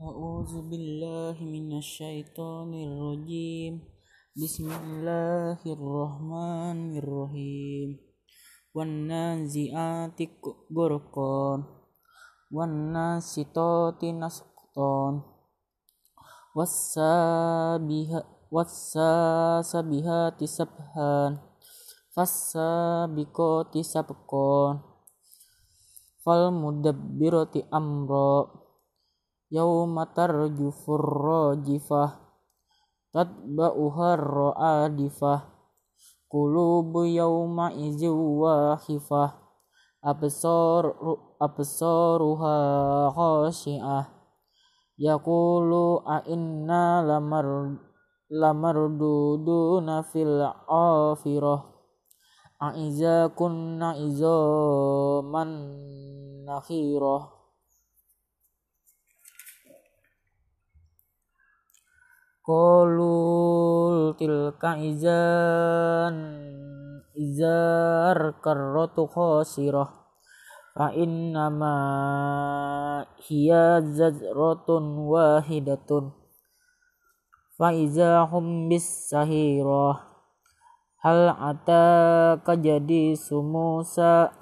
أعوذ بالله من الشيطان الرجيم بسم الله الرحمن الرحيم والنازعات غرقا والناشطات نشطا والسابحات سبحا فالسابقات سبقا فالمدبرات أمرا yauma tarjufur rajifah tatba'uha ra'adifah. Qulubu yauma izi wahifah absar absaruha khashi'ah. Yaqulu a inna lamar lamarduduna fil afirah a iza kunna izaman nakhirah Kolul tilka izan izar karrotu khosirah fa innama hiya zazratun wahidatun. Fa iza hum bis sahirah hal ataka jadi sumusa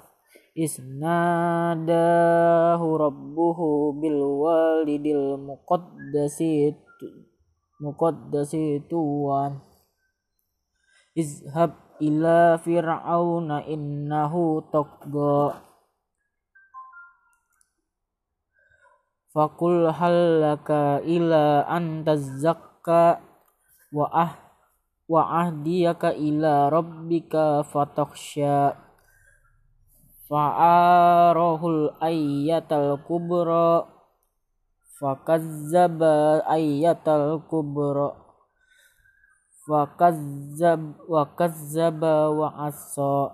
isnadahu rabbuhu bil walidil muqaddasi muqaddasi tuan izhab ila fir'auna innahu taqga. Fakul halaka ila an tazakka wa ah wa ahdiyaka ila rabbika fatakhsha. Fa'arahul ayyatal kubra fakazzaba ayatal kubra. Fakazzab wa kazzaba wa asa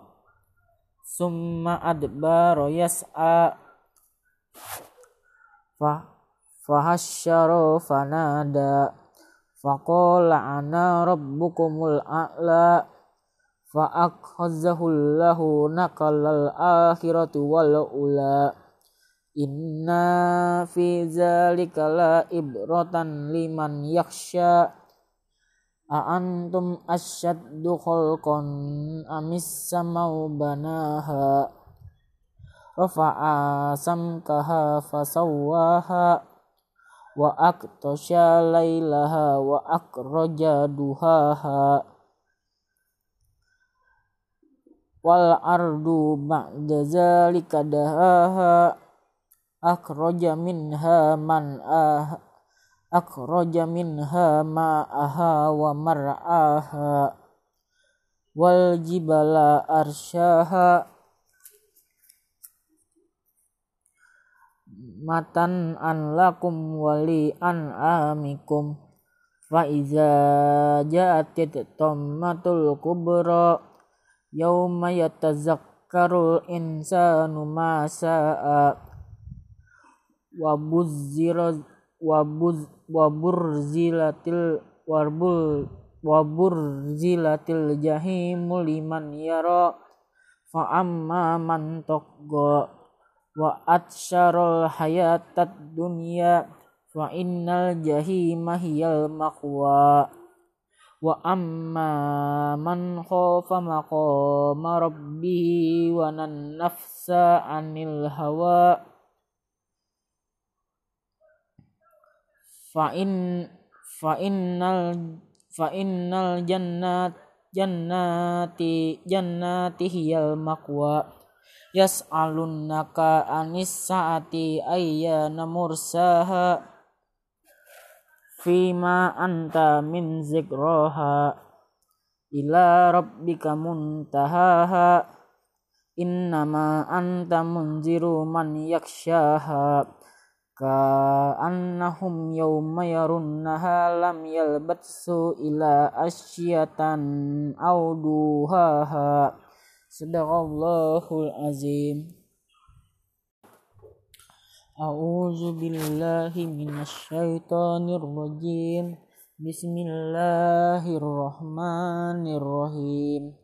summa adbara yas'a. Fa fahasyara fanada. Faqala ana rabbukumul a'la. Fa akhazahu lahu nakalal akhiratu wal ula Inna fi zalika la ibratan liman yakhsha. A antum asyaddu khalqan amis samau banaha. Rafa'a samkaha fasawwaha. Wa aktasha laylaha wa akraja duhaha. Wal ardu ba'da zalika dahaha akhraja minha man ah akhraja minha ma'aha wa mar'aha wal jibala arsyaha matan an lakum wali an amikum fa iza ja'atit tammatul kubra yauma yatazakkarul insanu ma sa'a wabuzira wabuz waburzilatil warbul waburzilatil jahimu liman yara fa amma man taqga wa atsyarul hayatad dunya fa innal jahima hiyal maqwa wa amma man khafa maqama rabbihi wa nan nafsa anil hawa fa in fa innal fa innal jannat jannati jannati hiyal maqwa. Yas'alunnaka anis saati ayyana mursaha. Fima anta min zikraha. Ila rabbika muntahaha. Innama anta munziru man yakshaha ka annahum yawma yarunnaha lam yalbatsu ila asyatan duhaha. Sadaqallahul azim. A'udzu billahi minasyaitonir rajim. Bismillahirrahmanirrahim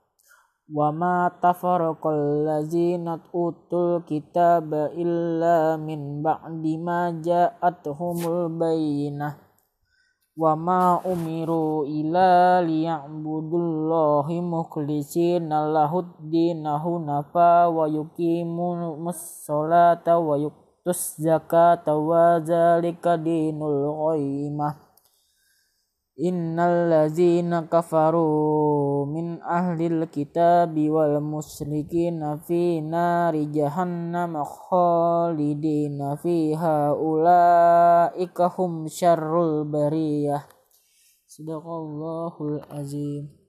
wa ma tafaraqal ladzina utul kitaba illa min ba'di ma ja'atuhumul bayyinah. Wa ma umiru ila liya'budullahi mukhlisina lahuddinahu nafa wa yuqimu mussolata wa yuqtus zakata wa zalika dinul qayyimah Innal ladzina kafaru min ahlil kitabi wal musyrikina fi nari jahannam khalidina fiha ulaika hum syarrul bariyah. Sadaqallahul azim